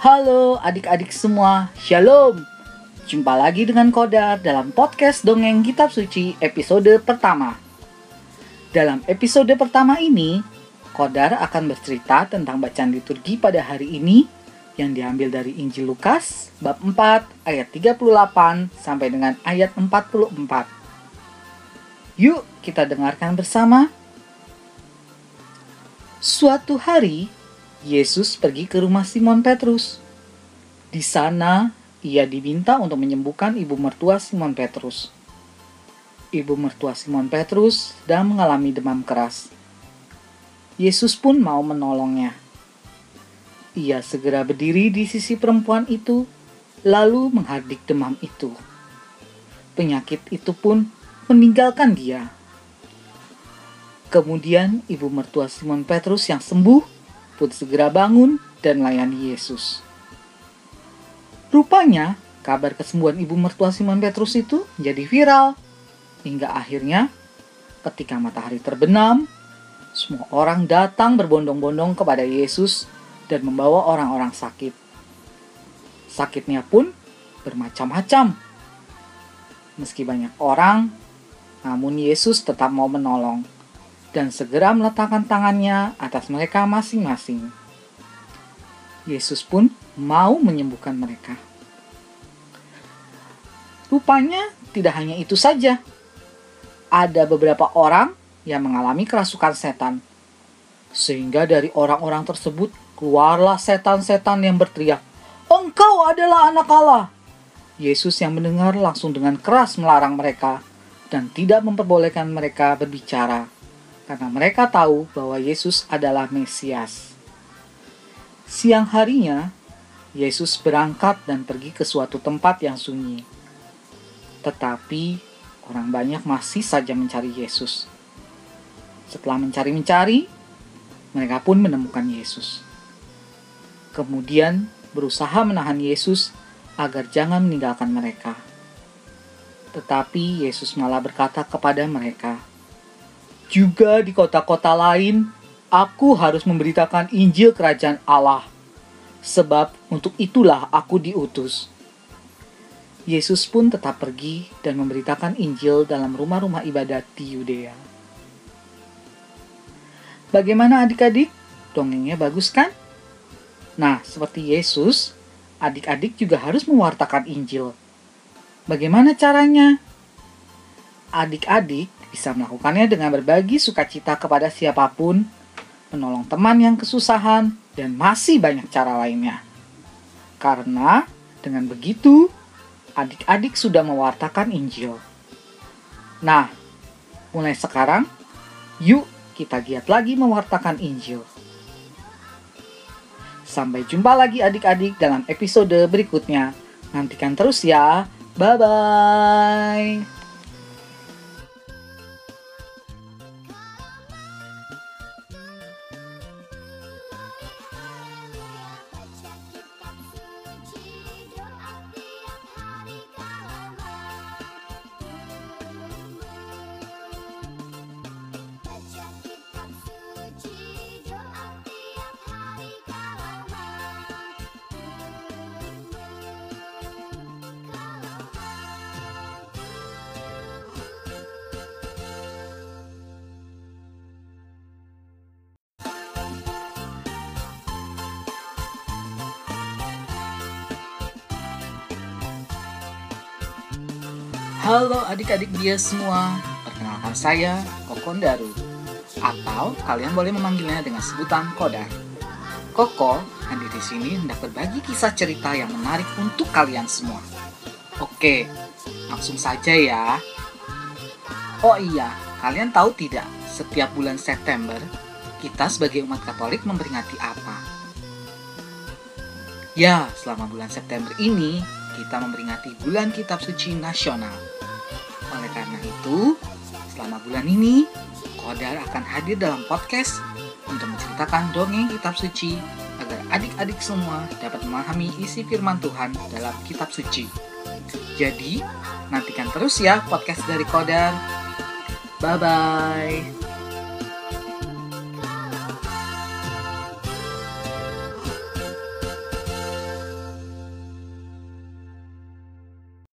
Halo adik-adik semua, Shalom. Jumpa lagi dengan Kodar dalam podcast Dongeng Kitab Suci episode pertama. Dalam episode pertama ini, Kodar akan bercerita tentang bacaan liturgi pada hari ini yang diambil dari Injil Lukas bab 4 ayat 38 sampai dengan ayat 44. Yuk kita dengarkan bersama. Suatu hari, Yesus pergi ke rumah Simon Petrus. Di sana, ia diminta untuk menyembuhkan ibu mertua Simon Petrus. Ibu mertua Simon Petrus sedang mengalami demam keras. Yesus pun mau menolongnya. Ia segera berdiri di sisi perempuan itu, lalu menghardik demam itu. Penyakit itu pun meninggalkan dia. Kemudian ibu mertua Simon Petrus yang sembuh pun segera bangun dan melayani Yesus. Rupanya, kabar kesembuhan ibu mertua Simon Petrus itu menjadi viral. Hingga akhirnya, ketika matahari terbenam, semua orang datang berbondong-bondong kepada Yesus dan membawa orang-orang sakit. Sakitnya pun bermacam-macam. Meski banyak orang, namun Yesus tetap mau menolong dan segera meletakkan tangannya atas mereka masing-masing. Yesus pun mau menyembuhkan mereka. Rupanya tidak hanya itu saja. Ada beberapa orang yang mengalami kerasukan setan. Sehingga dari orang-orang tersebut keluarlah setan-setan yang berteriak, Engkau adalah anak Allah. Yesus yang mendengar langsung dengan keras melarang mereka dan tidak memperbolehkan mereka berbicara karena mereka tahu bahwa Yesus adalah Mesias. Siang harinya, Yesus berangkat dan pergi ke suatu tempat yang sunyi. Tetapi orang banyak masih saja mencari Yesus. Setelah mencari-mencari, mereka pun menemukan Yesus. Kemudian berusaha menahan Yesus agar jangan meninggalkan mereka. Tetapi Yesus malah berkata kepada mereka, juga di kota-kota lain, aku harus memberitakan Injil Kerajaan Allah, sebab untuk itulah aku diutus. Yesus pun tetap pergi dan memberitakan Injil dalam rumah-rumah ibadat di Yudea. Bagaimana adik-adik? Dongengnya bagus kan? Nah, seperti Yesus, adik-adik juga harus mewartakan Injil. Bagaimana caranya? Adik-adik bisa melakukannya dengan berbagi sukacita kepada siapa pun, menolong teman yang kesusahan, dan masih banyak cara lainnya. Karena dengan begitu, adik-adik sudah mewartakan Injil. Nah, mulai sekarang, yuk kita giat lagi mewartakan Injil. Sampai jumpa lagi adik-adik dalam episode berikutnya. Nantikan terus ya. Bye Halo adik-adik dia semua, perkenalkan saya Kokon Daru Atau kalian boleh memanggilnya dengan sebutan Kodar Koko hadir di sini hendak berbagi kisah cerita yang menarik untuk kalian semua. Oke, langsung saja ya. Oh iya, kalian tahu tidak setiap bulan September kita sebagai umat Katolik memperingati apa? Ya, selama bulan September ini kita memperingati bulan kitab suci nasional. Oleh karena itu, selama bulan ini, Kodar akan hadir dalam podcast untuk menceritakan dongeng kitab suci agar adik-adik semua dapat memahami isi firman Tuhan dalam kitab suci. Jadi, nantikan terus ya podcast dari Kodar. Bye-bye.